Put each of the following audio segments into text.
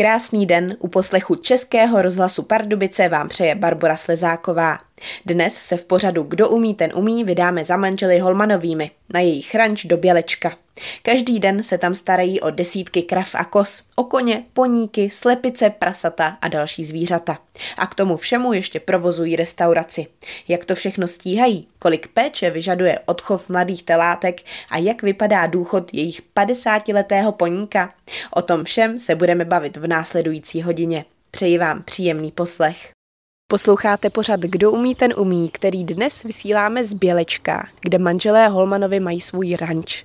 Krásný den u poslechu Českého rozhlasu Pardubice vám přeje Barbara Slezáková. Dnes se v pořadu Kdo umí, ten umí vydáme za manžely Holmanovými na jejich ranč do Bělečka. Každý den se tam starají o desítky krav a kos, o koně, poníky, slepice, prasata a další zvířata. A k tomu všemu ještě provozují restauraci. Jak to všechno stíhají, kolik péče vyžaduje odchov mladých telátek a jak vypadá důchod jejich 50-letého poníka, o tom všem se budeme bavit v následující hodině. Přeji vám příjemný poslech. Posloucháte pořad Kdo umí, ten umí, který dnes vysíláme z Bělečka, kde manželé Holmanovi mají svůj ranč.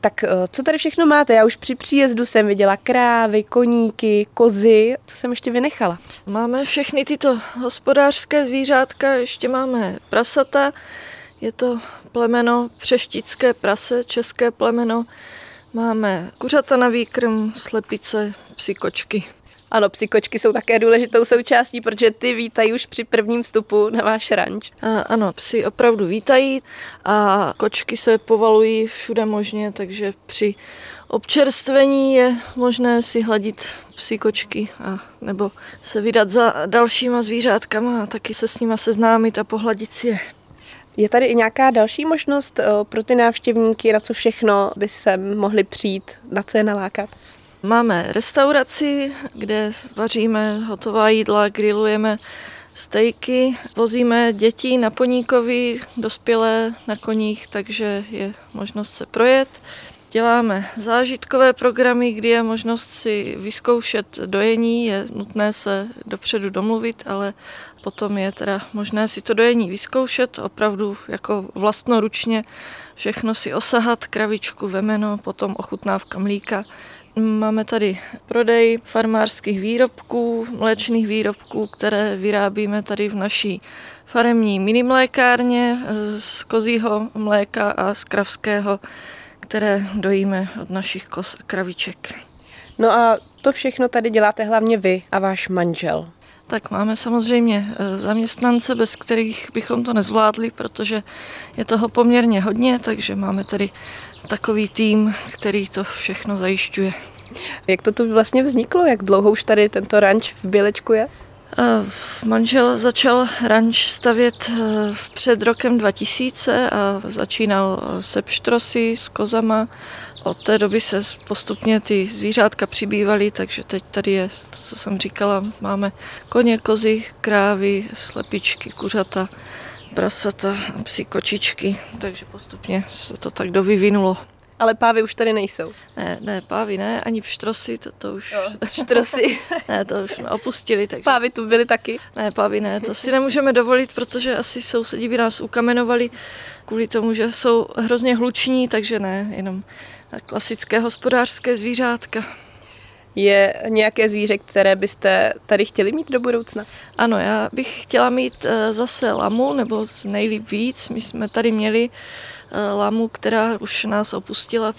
Tak eh, co tady všechno máte? Já už při příjezdu jsem viděla krávy, koníky, kozy. Co jsem ještě vynechala? Máme všechny tyto hospodářské zvířátka, ještě máme prasata. Je to plemeno přeštické prase, české plemeno. Máme kuřata na výkrm, slepice, psi kočky. Ano, psi kočky jsou také důležitou součástí, protože ty vítají už při prvním vstupu na váš ranč. A, ano, psi opravdu vítají a kočky se povalují všude možně, takže při občerstvení je možné si hladit psi kočky a nebo se vydat za dalšíma zvířátkama a taky se s nima seznámit a pohladit si je. Je tady i nějaká další možnost eh, pro ty návštěvníky, na co všechno by se mohli přijít, na co je nalákat? Máme restauraci, kde vaříme hotová jídla, grillujeme stejky, vozíme děti na poníkovi, dospělé na koních, takže je možnost se projet. Děláme zážitkové programy, kdy je možnost si vyzkoušet dojení, je nutné se dopředu domluvit, ale potom je teda možné si to dojení vyzkoušet, opravdu jako vlastnoručně všechno si osahat, kravičku, vemeno, potom ochutnávka mlíka, Máme tady prodej farmářských výrobků, mléčných výrobků, které vyrábíme tady v naší faremní minimlékárně eh, z kozího mléka a z kravského, které dojíme od našich kos kraviček. No a to všechno tady děláte hlavně vy a váš manžel. Tak máme samozřejmě eh, zaměstnance, bez kterých bychom to nezvládli, protože je toho poměrně hodně, takže máme tady takový tým, který to všechno zajišťuje. Jak to tu vlastně vzniklo? Jak dlouho už tady tento ranč v Bělečku je? Eh, manžel začal ranč stavět eh, před rokem 2000 a začínal se pštrosy s kozama. Od té doby se postupně ty zvířátka přibývaly, takže teď tady je, to, co jsem říkala, máme koně, kozy, krávy, slepičky, kuřata, prasata, psi, kočičky, takže postupně se to tak dovyvinulo. Ale pávy už tady nejsou. Ne, ne, pávy ne, ani pštrosy, to, to už... Jo, pštrosy. ne, to už jsme opustili. Takže... Pávy tu byly taky? Ne, pávy ne, to si nemůžeme dovolit, protože asi sousedí by nás ukamenovali kvůli tomu, že jsou hrozně hluční, takže ne, jenom klasické hospodářské zvířátka. Je nějaké zvíře, které byste tady chtěli mít do budoucna? Ano, já bych chtěla mít eh, zase lamu, nebo nejlíp víc. My jsme tady měli Eh, lamu, která už nás opustila,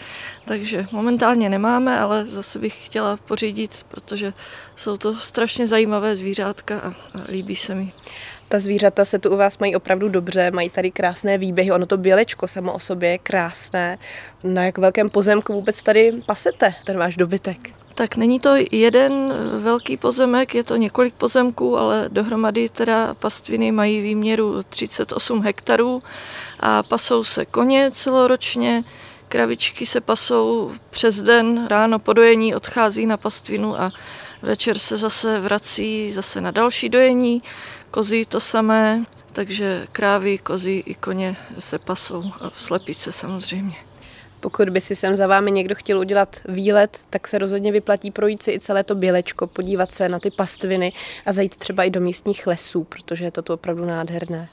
takže momentálně nemáme, ale zase bych chtěla pořídit, protože jsou to strašně zajímavé zvířátka a, líbí se mi. Ta zvířata se tu u vás mají opravdu dobře, mají tady krásné výběhy, ono to bělečko samo o sobě je krásné. Na jak velkém pozemku vůbec tady pasete ten váš dobytek? Tak není to jeden velký pozemek, je to několik pozemků, ale dohromady teda pastviny mají výměru 38 hektarů a pasou se koně celoročně, kravičky se pasou přes den, ráno po dojení odchází na pastvinu a večer se zase vrací zase na další dojení, kozy to samé, takže krávy, kozy i koně se pasou a slepice samozřejmě. Pokud by si sem za vámi někdo chtěl udělat výlet, tak se rozhodně vyplatí projít si i celé to bělečko, podívat se na ty pastviny a zajít třeba i do místních lesů, protože je to tu opravdu nádherné.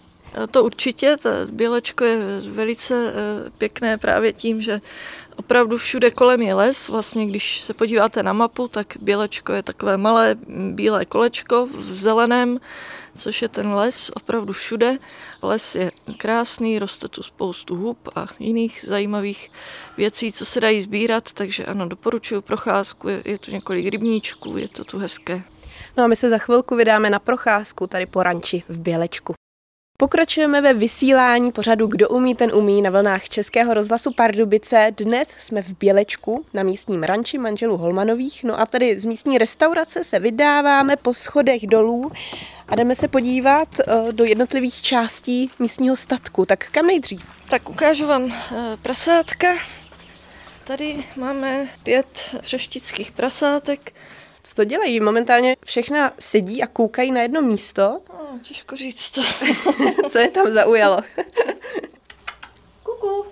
To určitě, ta bělečko je velice eh, pěkné právě tím, že opravdu všude kolem je les. Vlastně, když se podíváte na mapu, tak bělečko je takové malé bílé kolečko v zeleném, což je ten les opravdu všude. Les je krásný, roste tu spoustu hub a jiných zajímavých věcí, co se dají sbírat, takže ano, doporučuji procházku, je, je tu několik rybníčků, je to tu hezké. No a my se za chvilku vydáme na procházku tady po ranči v Bělečku. Pokračujeme ve vysílání pořadu Kdo umí, ten umí na vlnách Českého rozhlasu Pardubice. Dnes jsme v Bělečku na místním ranči manželů Holmanových. No a tady z místní restaurace se vydáváme po schodech dolů a jdeme se podívat eh, do jednotlivých částí místního statku. Tak kam nejdřív? Tak ukážu vám eh, prasátka. Tady máme pět přeštických prasátek. Co to dělají? Momentálně všechna sedí a koukají na jedno místo. No, těžko říct to. Co je tam zaujalo? Kuku.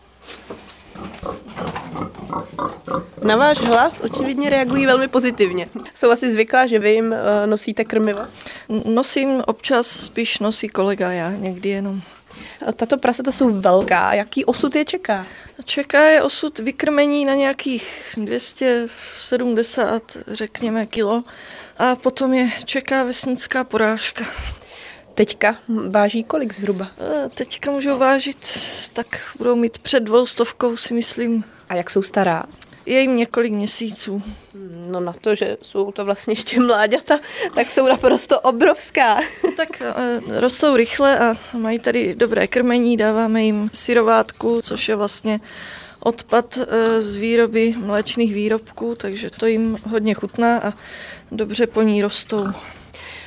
Na váš hlas očividně reagují velmi pozitivně. Jsou asi zvyklá, že vy jim eh, nosíte krmivo? Nosím občas, spíš nosí kolega, já někdy jenom. Tato prasata jsou velká. Jaký osud je čeká? Čeká je osud vykrmení na nějakých 270, řekněme, kilo. A potom je čeká vesnická porážka. Teďka váží kolik zhruba? E, teďka můžou vážit, tak budou mít před dvou stovkou, si myslím. A jak jsou stará? Je jim několik měsíců. No na to, že jsou to vlastně ještě mláďata, tak jsou naprosto obrovská. Tak e, rostou rychle a mají tady dobré krmení, dáváme jim syrovátku, což je vlastně odpad e, z výroby mléčných výrobků, takže to jim hodně chutná a dobře po ní rostou.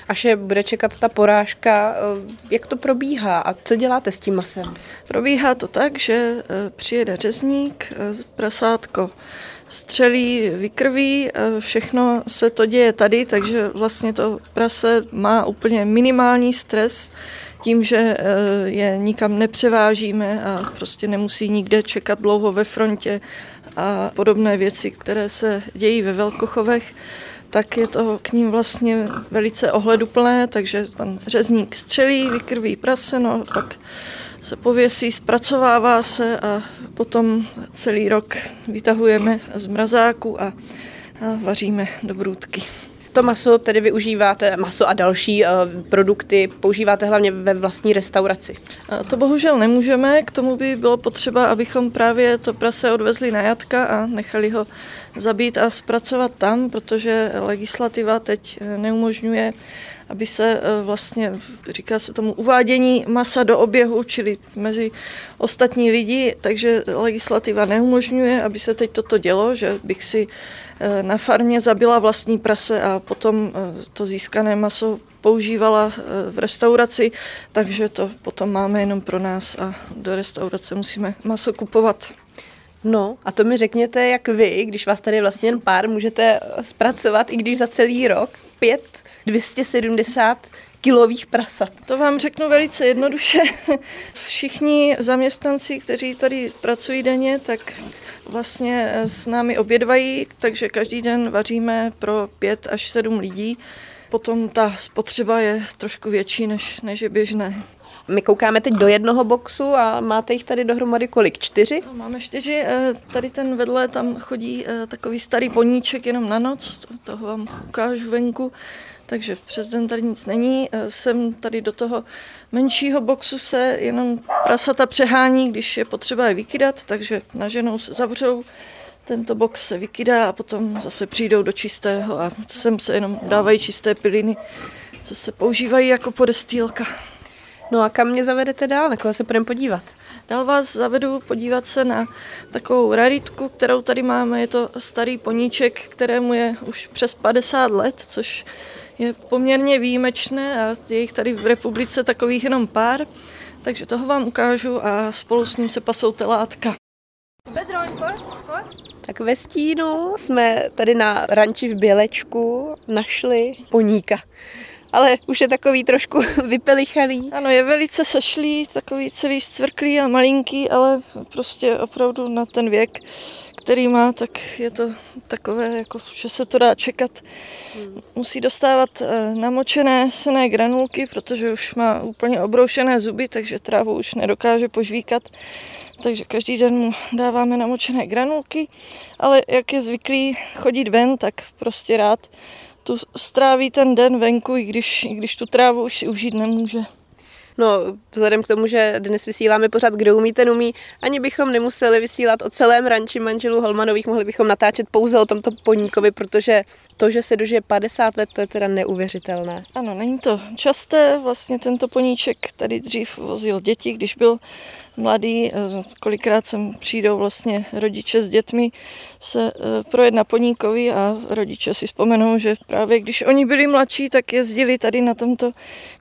Až je bude čekat ta porážka, eh, jak to probíhá a co děláte s tím masem? Probíhá to tak, že eh, přijede řezník, eh, prasátko střelí, vykrví, všechno se to děje tady, takže vlastně to prase má úplně minimální stres tím, že je nikam nepřevážíme a prostě nemusí nikde čekat dlouho ve frontě a podobné věci, které se dějí ve velkochovech tak je to k ním vlastně velice ohleduplné, takže pan řezník střelí, vykrví prase, no pak se pověsí, zpracovává se a potom celý rok vytahujeme z mrazáku a, a vaříme do brůdky. To maso tedy využíváte, maso a další uh, produkty používáte hlavně ve vlastní restauraci? To bohužel nemůžeme, k tomu by bylo potřeba, abychom právě to prase odvezli na jatka a nechali ho zabít a zpracovat tam, protože legislativa teď eh, neumožňuje aby se eh, vlastně, říká se tomu, uvádění masa do oběhu, čili mezi ostatní lidi, takže legislativa neumožňuje, aby se teď toto dělo, že bych si eh, na farmě zabila vlastní prase a potom eh, to získané maso používala v restauraci, takže to potom máme jenom pro nás a do restaurace musíme maso kupovat. No a to mi řekněte, jak vy, když vás tady vlastně jen pár, můžete zpracovat, i když za celý rok, pět 270 kilových prasat. To vám řeknu velice jednoduše. Všichni zaměstnanci, kteří tady pracují denně, tak vlastně s námi obědvají, takže každý den vaříme pro pět až sedm lidí. Potom ta spotřeba je trošku větší, než, než je běžné. My koukáme teď do jednoho boxu a máte jich tady dohromady kolik? Čtyři? No, máme čtyři. Eh, tady ten vedle, tam chodí eh, takový starý poníček jenom na noc. Toho vám ukážu venku takže přes den tady nic není. Eh, sem tady do toho menšího boxu se jenom prasata přehání, když je potřeba je vykydat, takže na ženou se zavřou, tento box se vykydá a potom zase přijdou do čistého a sem se jenom dávají čisté piliny, co se používají jako podestýlka. No a kam mě zavedete dál? Na koho se půjdeme podívat? Dál vás zavedu podívat se na takovou raritku, kterou tady máme. Je to starý poníček, kterému je už přes 50 let, což je poměrně výjimečné a je jich tady v republice takových jenom pár. Takže toho vám ukážu a spolu s ním se pasou telátka. Tak ve stínu jsme tady na ranči v Bělečku našli poníka ale už je takový trošku vypelichaný. Ano, je velice sešlý, takový celý stvrklý a malinký, ale prostě opravdu na ten věk, který má, tak je to takové, jako, že se to dá čekat. Hmm. Musí dostávat eh, namočené sené granulky, protože už má úplně obroušené zuby, takže trávu už nedokáže požvíkat. Takže každý den mu dáváme namočené granulky, ale jak je zvyklý chodit ven, tak prostě rád tu stráví ten den venku, i když, i když tu trávu už si užít nemůže. No, vzhledem k tomu, že dnes vysíláme pořád Kdo umí, ten umí, ani bychom nemuseli vysílat o celém ranči manželů Holmanových, mohli bychom natáčet pouze o tomto poníkovi, protože to, že se dožije 50 let, to je teda neuvěřitelné. Ano, není to časté. Vlastně tento poníček tady dřív vozil děti, když byl mladý. Kolikrát sem přijdou vlastně rodiče s dětmi se eh, projet na poníkovi a rodiče si vzpomenou, že právě když oni byli mladší, tak jezdili tady na tomto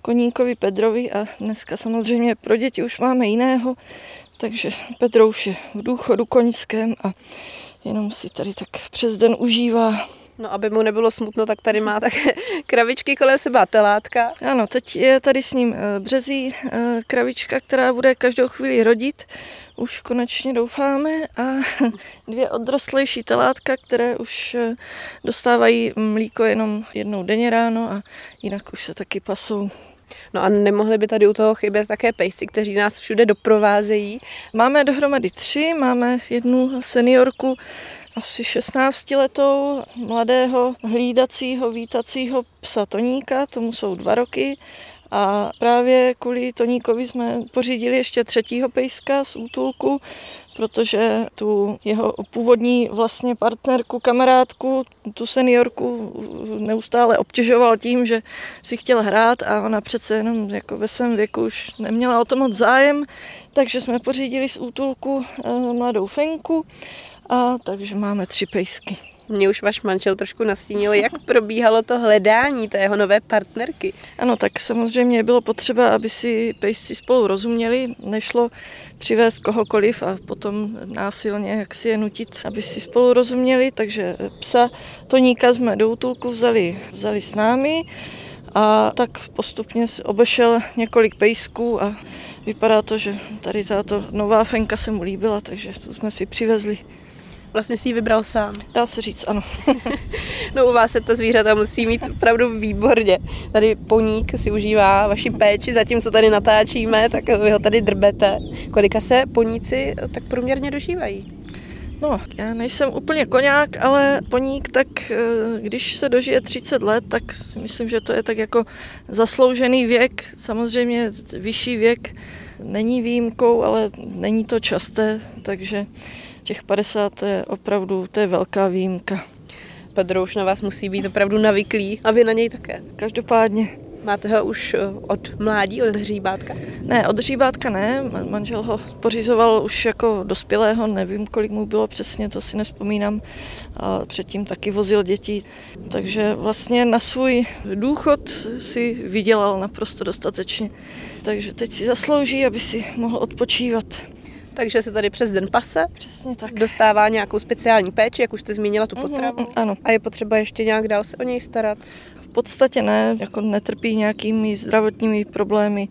koníkovi Pedrovi a dneska samozřejmě pro děti už máme jiného, takže Pedro už je v důchodu koňském a jenom si tady tak přes den užívá No, aby mu nebylo smutno, tak tady má také kravičky kolem sebe a telátka. Ano, teď je tady s ním eh, březí eh, kravička, která bude každou chvíli rodit. Už konečně doufáme. A dvě odrostlejší telátka, které už eh, dostávají mlíko jenom jednou denně ráno a jinak už se taky pasou. No a nemohli by tady u toho chybět také pejsci, kteří nás všude doprovázejí? Máme dohromady tři, máme jednu seniorku, asi 16 letou mladého hlídacího, vítacího psa Toníka, tomu jsou dva roky. A právě kvůli Toníkovi jsme pořídili ještě třetího pejska z útulku, protože tu jeho původní vlastně partnerku, kamarádku, tu seniorku neustále obtěžoval tím, že si chtěl hrát a ona přece jenom jako ve svém věku už neměla o to moc zájem, takže jsme pořídili z útulku eh, mladou Fenku a takže máme tři pejsky. Mě už váš manžel trošku nastínil, jak probíhalo to hledání té jeho nové partnerky. Ano, tak samozřejmě bylo potřeba, aby si pejsci spolu rozuměli. Nešlo přivést kohokoliv a potom násilně jak si je nutit, aby si spolu rozuměli. Takže psa Toníka jsme do útulku vzali, vzali s námi a tak postupně obešel několik pejsků a vypadá to, že tady tato nová fenka se mu líbila, takže tu jsme si přivezli. Vlastně si ji vybral sám. Dá se říct, ano. no u vás se ta zvířata musí mít opravdu výborně. Tady poník si užívá vaši péči, zatímco tady natáčíme, tak vy ho tady drbete. Kolika se poníci tak průměrně dožívají? No, já nejsem úplně koňák, ale poník, tak eh, když se dožije 30 let, tak si myslím, že to je tak jako zasloužený věk. Samozřejmě vyšší věk není výjimkou, ale není to časté, takže těch 50 to je opravdu, to je velká výjimka. Pedro už na vás musí být opravdu navyklý a vy na něj také. Každopádně. Máte ho už eh, od mládí, od hříbátka? Ne, od hříbátka ne. Manžel ho pořizoval už jako dospělého, nevím, kolik mu bylo přesně, to si nespomínám. A předtím taky vozil děti. Takže vlastně na svůj důchod si vydělal naprosto dostatečně. Takže teď si zaslouží, aby si mohl odpočívat takže se tady přes den pase. Přesně tak. Dostává nějakou speciální péči, jak už jste zmínila tu mhm, potravu. Mm, ano. A je potřeba ještě nějak dál se o něj starat? V podstatě ne, jako netrpí nějakými zdravotními problémy,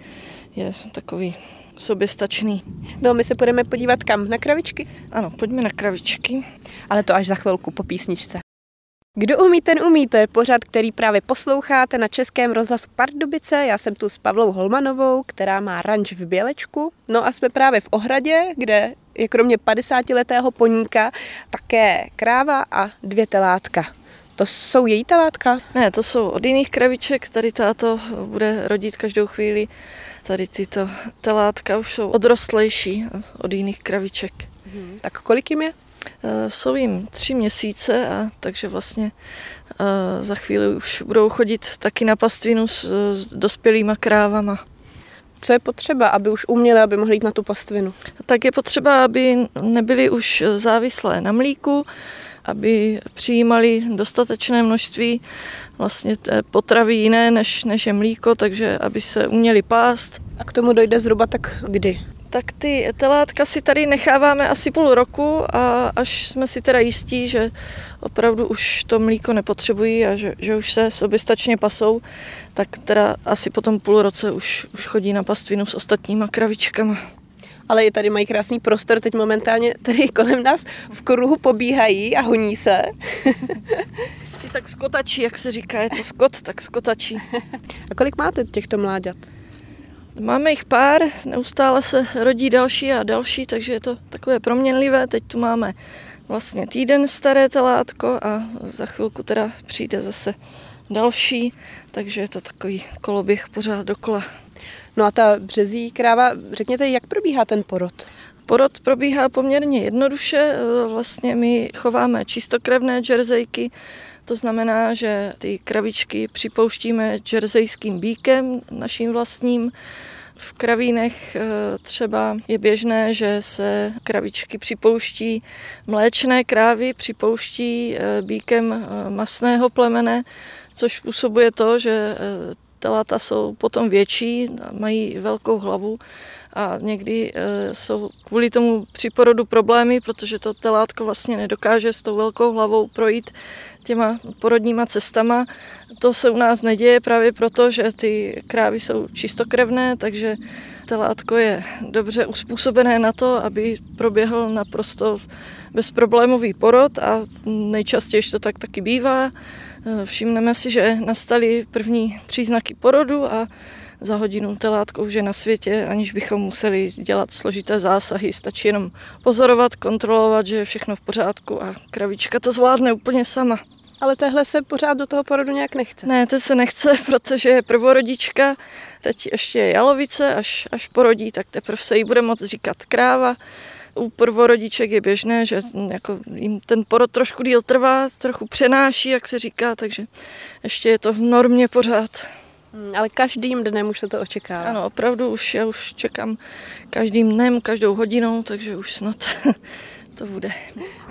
je takový soběstačný. No, my se budeme podívat kam? Na kravičky? Ano, pojďme na kravičky. Ale to až za chvilku po písničce. Kdo umí, ten umí, to je pořad, který právě posloucháte na Českém rozhlasu Pardubice. Já jsem tu s Pavlou Holmanovou, která má ranč v Bělečku. No a jsme právě v Ohradě, kde je kromě 50-letého poníka také kráva a dvě telátka. To jsou její telátka? Ne, to jsou od jiných kraviček. Tady táto bude rodit každou chvíli. Tady tyto telátka už jsou odrostlejší od jiných kraviček. Hmm. Tak kolik jim je? Eh, jsou jim tři měsíce a takže vlastně eh, za chvíli už budou chodit taky na pastvinu s, s dospělýma krávama. Co je potřeba, aby už uměli, aby mohli jít na tu pastvinu? Tak je potřeba, aby nebyli už závislé na mlíku, aby přijímali dostatečné množství vlastně potravy jiné, než, než je mlíko, takže aby se uměli pást. A k tomu dojde zhruba tak kdy? Tak ty telátka si tady necháváme asi půl roku a až jsme si teda jistí, že opravdu už to mlíko nepotřebují a že, že už se soběstačně pasou, tak teda asi po tom půl roce už, už chodí na pastvinu s ostatníma kravičkama. Ale je tady mají krásný prostor, teď momentálně tady kolem nás v kruhu pobíhají a honí se. si tak skotačí, jak se říká, je to skot, tak skotačí. A kolik máte těchto mláďat? Máme jich pár, neustále se rodí další a další, takže je to takové proměnlivé. Teď tu máme vlastně týden staré telátko a za chvilku teda přijde zase další, takže je to takový koloběh pořád dokola. No a ta březí kráva, řekněte, jak probíhá ten porod? Porod probíhá poměrně jednoduše. Vlastně my chováme čistokrevné džerzejky, to znamená, že ty kravičky připouštíme džerzejským bíkem, naším vlastním. V kravínech eh, třeba je běžné, že se kravičky připouští mléčné krávy, připouští eh, bíkem eh, masného plemene, což způsobuje to, že telata jsou potom větší, mají velkou hlavu a někdy jsou kvůli tomu při porodu problémy, protože to telátko vlastně nedokáže s tou velkou hlavou projít těma porodníma cestama. To se u nás neděje právě proto, že ty krávy jsou čistokrevné, takže telátko je dobře uspůsobené na to, aby proběhl naprosto bezproblémový porod a nejčastěji to tak taky bývá. Všimneme si, že nastaly první příznaky porodu a za hodinu telátko už je na světě, aniž bychom museli dělat složité zásahy. Stačí jenom pozorovat, kontrolovat, že je všechno v pořádku a kravička to zvládne úplně sama. Ale tehle se pořád do toho porodu nějak nechce. Ne, to se nechce, protože je prvorodička, teď ještě je jalovice, až, až porodí, tak teprve se jí bude moct říkat kráva. U prvorodiček je běžné, že jako jim ten porod trošku díl trvá, trochu přenáší, jak se říká, takže ještě je to v normě pořád. Hmm, ale každým dnem už se to očekává. Ano, opravdu už já už čekám každým dnem, každou hodinou, takže už snad to bude.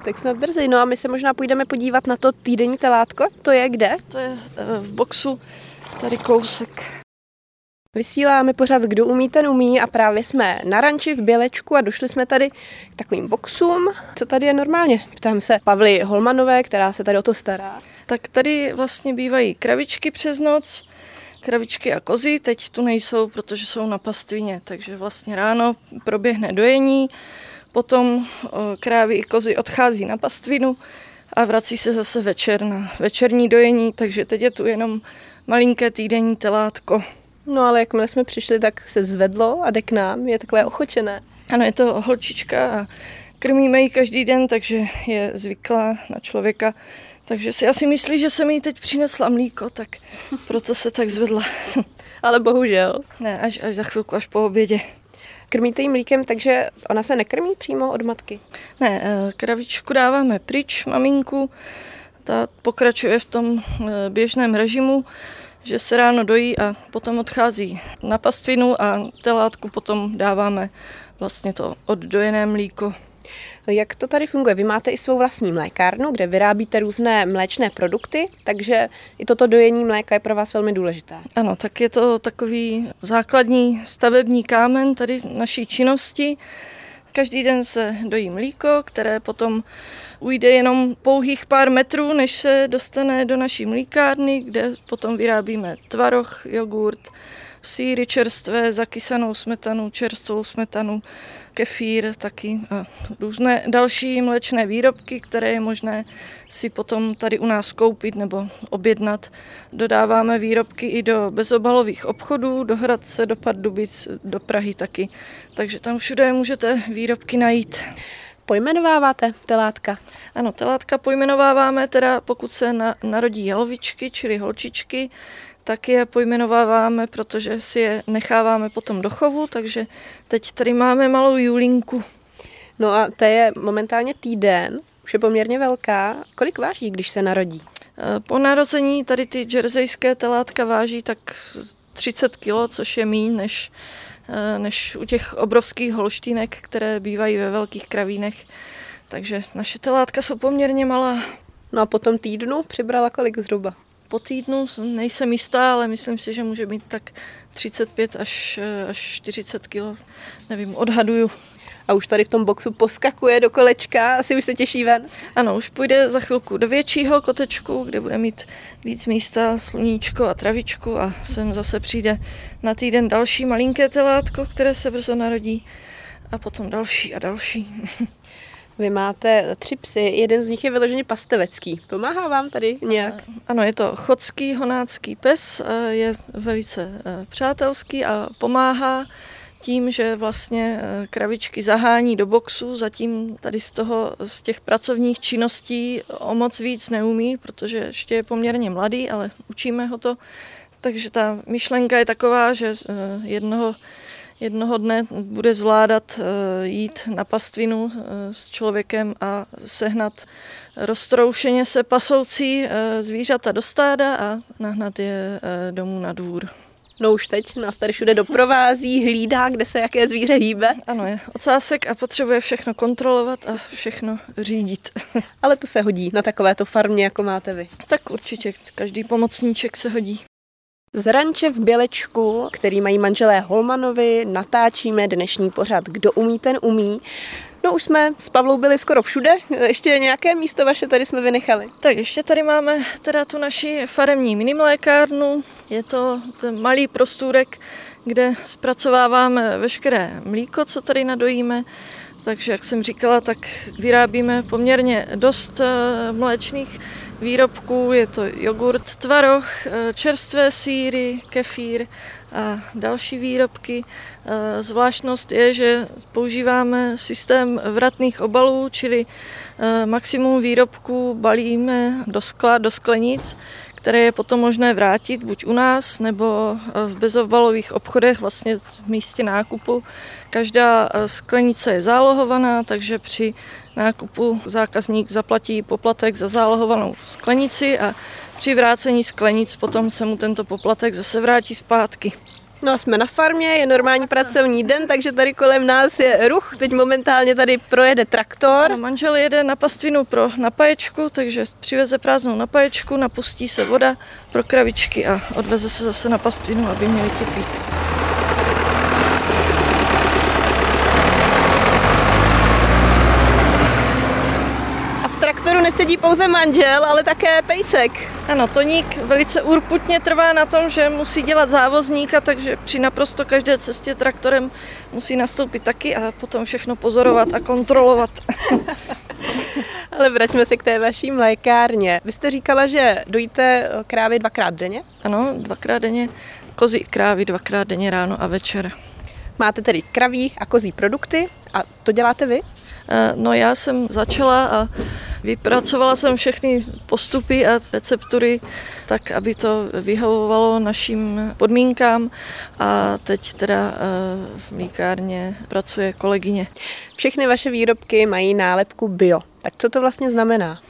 Tak snad brzy. No a my se možná půjdeme podívat na to týdenní telátko. To je kde? To je eh, v boxu, tady kousek. Vysíláme pořád Kdo umí, ten umí a právě jsme na ranči v Bělečku a došli jsme tady k takovým boxům. Co tady je normálně? Ptám se Pavly Holmanové, která se tady o to stará. Tak tady vlastně bývají kravičky přes noc, kravičky a kozy, teď tu nejsou, protože jsou na pastvině, takže vlastně ráno proběhne dojení, potom krávy i kozy odchází na pastvinu a vrací se zase večer na večerní dojení, takže teď je tu jenom malinké týdenní telátko. No ale jakmile jsme přišli, tak se zvedlo a jde k nám, je takové ochočené. Ano, je to holčička a krmíme ji každý den, takže je zvyklá na člověka. Takže si asi myslí, že jsem jí teď přinesla mlíko, tak proto se tak zvedla. Ale bohužel. Ne, až, až za chvilku, až po obědě. Krmíte jí mlíkem, takže ona se nekrmí přímo od matky? Ne, eh, kravičku dáváme pryč, maminku. Ta pokračuje v tom eh, běžném režimu, že se ráno dojí a potom odchází na pastvinu a telátku potom dáváme vlastně to oddojené mlíko. Jak to tady funguje? Vy máte i svou vlastní mlékárnu, kde vyrábíte různé mléčné produkty, takže i toto dojení mléka je pro vás velmi důležité. Ano, tak je to takový základní stavební kámen tady naší činnosti. Každý den se dojí mlíko, které potom ujde jenom pouhých pár metrů, než se dostane do naší mlíkárny, kde potom vyrábíme tvaroh, jogurt, síry čerstvé, zakysanou smetanu, čerstvou smetanu, kefír taky a různé další mléčné výrobky, které je možné si potom tady u nás koupit nebo objednat. Dodáváme výrobky i do bezobalových obchodů, do Hradce, do Pardubic, do Prahy taky. Takže tam všude můžete výrobky najít. Pojmenováváte telátka? Ano, telátka pojmenováváme teda, pokud se na, narodí jalovičky, čili holčičky, tak je pojmenováváme, protože si je necháváme potom do chovu, takže teď tady máme malou Julinku. No a to je momentálně týden, už je poměrně velká. Kolik váží, když se narodí? Eh, po narození tady ty jerseyské telátka váží tak 30 kg, což je méně než, eh, než u těch obrovských holštínek, které bývají ve velkých kravínech. Takže naše telátka jsou poměrně malá. No a po tom týdnu přibrala kolik zhruba? Po týdnu, nejsem jistá, ale myslím si, že může mít tak 35 až, až 40 kg, nevím, odhaduju. A už tady v tom boxu poskakuje do kolečka, asi už se těší ven? Ano, už půjde za chvilku do většího kotečku, kde bude mít víc místa, sluníčko a travičku a sem zase přijde na týden další malinké telátko, které se brzo narodí a potom další a další. Vy máte tři psy, jeden z nich je vyloženě pastevecký. Pomáhá vám tady nějak? Ano, je to chodský honácký pes, je velice e, přátelský a pomáhá tím, že vlastně e, kravičky zahání do boxu, zatím tady z toho, z těch pracovních činností o moc víc neumí, protože ještě je poměrně mladý, ale učíme ho to Takže ta myšlenka je taková, že eh, jednoho jednoho dne bude zvládat eh, jít na pastvinu eh, s člověkem a sehnat roztroušeně se pasoucí eh, zvířata do stáda a nahnat je domů na dvůr. No už teď nás tady všude doprovází, hlídá, kde se jaké zvíře hýbe. Ano, je ocásek a potřebuje všechno kontrolovat a všechno řídit. Ale to se hodí na takovéto farmě, jako máte vy. Tak určitě, každý pomocníček se hodí. Z ranče v Bělečku, který mají manželé Holmanovi, natáčíme dnešní pořad Kdo umí, ten umí. No už jsme s Pavlou byli skoro všude, ještě nějaké místo vaše tady jsme vynechali. Tak ještě tady máme teda tu naši faremní minimlékárnu. Je to ten malý prostůrek, kde zpracováváme veškeré mlíko, co tady nadojíme. Takže, jak jsem říkala, tak vyrábíme poměrně dost eh, mléčných výrobků. Je to jogurt, tvaroh, eh, čerstvé síry, kefír a další výrobky. Eh, zvláštnost je, že používáme systém vratných obalů, čili maximum výrobků balíme do skla, do sklenic které je potom možné vrátit buď u nás nebo eh, v bezobalových obchodech vlastně v místě nákupu. Každá eh, sklenice je zálohovaná, takže při nákupu zákazník zaplatí poplatek za zálohovanou sklenici a při vrácení sklenic potom se mu tento poplatek zase vrátí zpátky. No jsme na farmě, je normální pracovní den, takže tady kolem nás je ruch. Teď momentálně tady projede traktor. No, manžel jede na pastvinu pro napaječku, takže přiveze prázdnou napaječku, napustí se voda pro kravičky a odveze se zase na pastvinu, aby měli co pít. Nesedí pouze manžel, ale také pejsek. Ano, Toník velice urputně trvá na tom, že musí dělat závozníka, takže při naprosto každé cestě traktorem musí nastoupit taky a potom všechno pozorovat a kontrolovat. Ale vraťme se k té vaší mlékárně. Vy jste říkala, že dojíte krávy dvakrát denně? Ano, dvakrát denně. Kozy krávy dvakrát denně ráno a večer. Máte tedy kraví a kozí produkty a to děláte vy? Eh, no já jsem začala a vypracovala jsem všechny postupy a receptury tak, aby to vyhovovalo našim podmínkám a teď teda eh, v mlíkárně pracuje kolegyně. Všechny vaše výrobky mají nálepku bio. Tak co to vlastně znamená?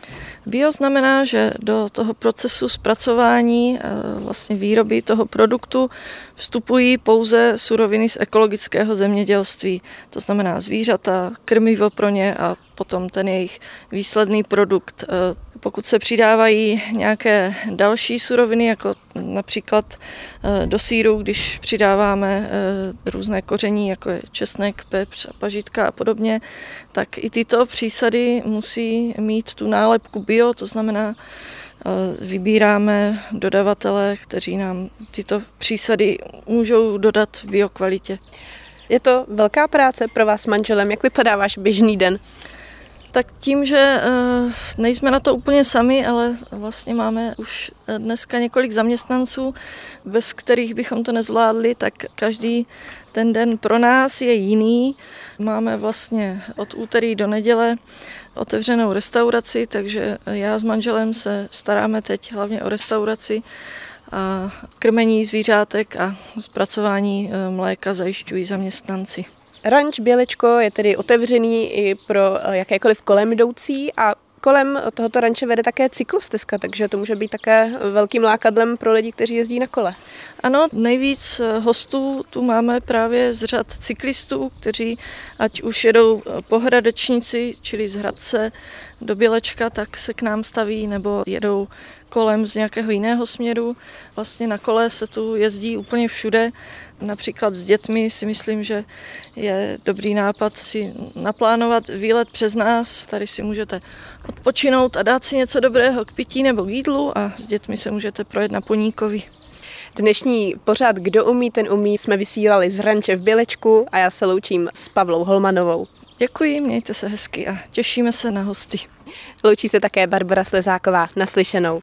Bio znamená, že do toho procesu zpracování eh, vlastně výroby toho produktu vstupují pouze suroviny z ekologického zemědělství. To znamená zvířata, krmivo pro ně a potom ten jejich výsledný produkt. Eh, pokud se přidávají nějaké další suroviny, jako například eh, do síru, když přidáváme různé koření, jako je česnek, pepř a pažitka a podobně, tak i tyto přísady musí mít tu nálepku bio, to znamená, eh, vybíráme dodavatele, kteří nám tyto přísady můžou dodat v biokvalitě. Je to velká práce pro vás s manželem. Jak vypadá váš běžný den? Tak tím, že eh, nejsme na to úplně sami, ale vlastně máme už dneska několik zaměstnanců, bez kterých bychom to nezvládli, tak každý ten den pro nás je jiný. Máme vlastně od úterý do neděle otevřenou restauraci, takže já s manželem se staráme teď hlavně o restauraci a krmení zvířátek a zpracování eh, mléka zajišťují zaměstnanci. Ranč Bělečko je tedy otevřený i pro eh, jakékoliv kolem jdoucí a kolem tohoto ranče vede také cyklostezka, takže to může být také velkým lákadlem pro lidi, kteří jezdí na kole. Ano, nejvíc eh, hostů tu máme právě z řad cyklistů, kteří ať už jedou eh, pohradečníci, čili z Hradce do Bělečka, tak se k nám staví nebo jedou kolem z nějakého jiného směru. Vlastně na kole se tu jezdí úplně všude. Například s dětmi si myslím, že je dobrý nápad si naplánovat výlet přes nás. Tady si můžete odpočinout a dát si něco dobrého k pití nebo k jídlu a s dětmi se můžete projet na Poníkovi. Dnešní pořád Kdo umí, ten umí jsme vysílali z Ranče v Bělečku a já se loučím s Pavlou Holmanovou. Děkuji, mějte se hezky a těšíme se na hosty. Loučí se také Barbara Slezáková. Naslyšenou.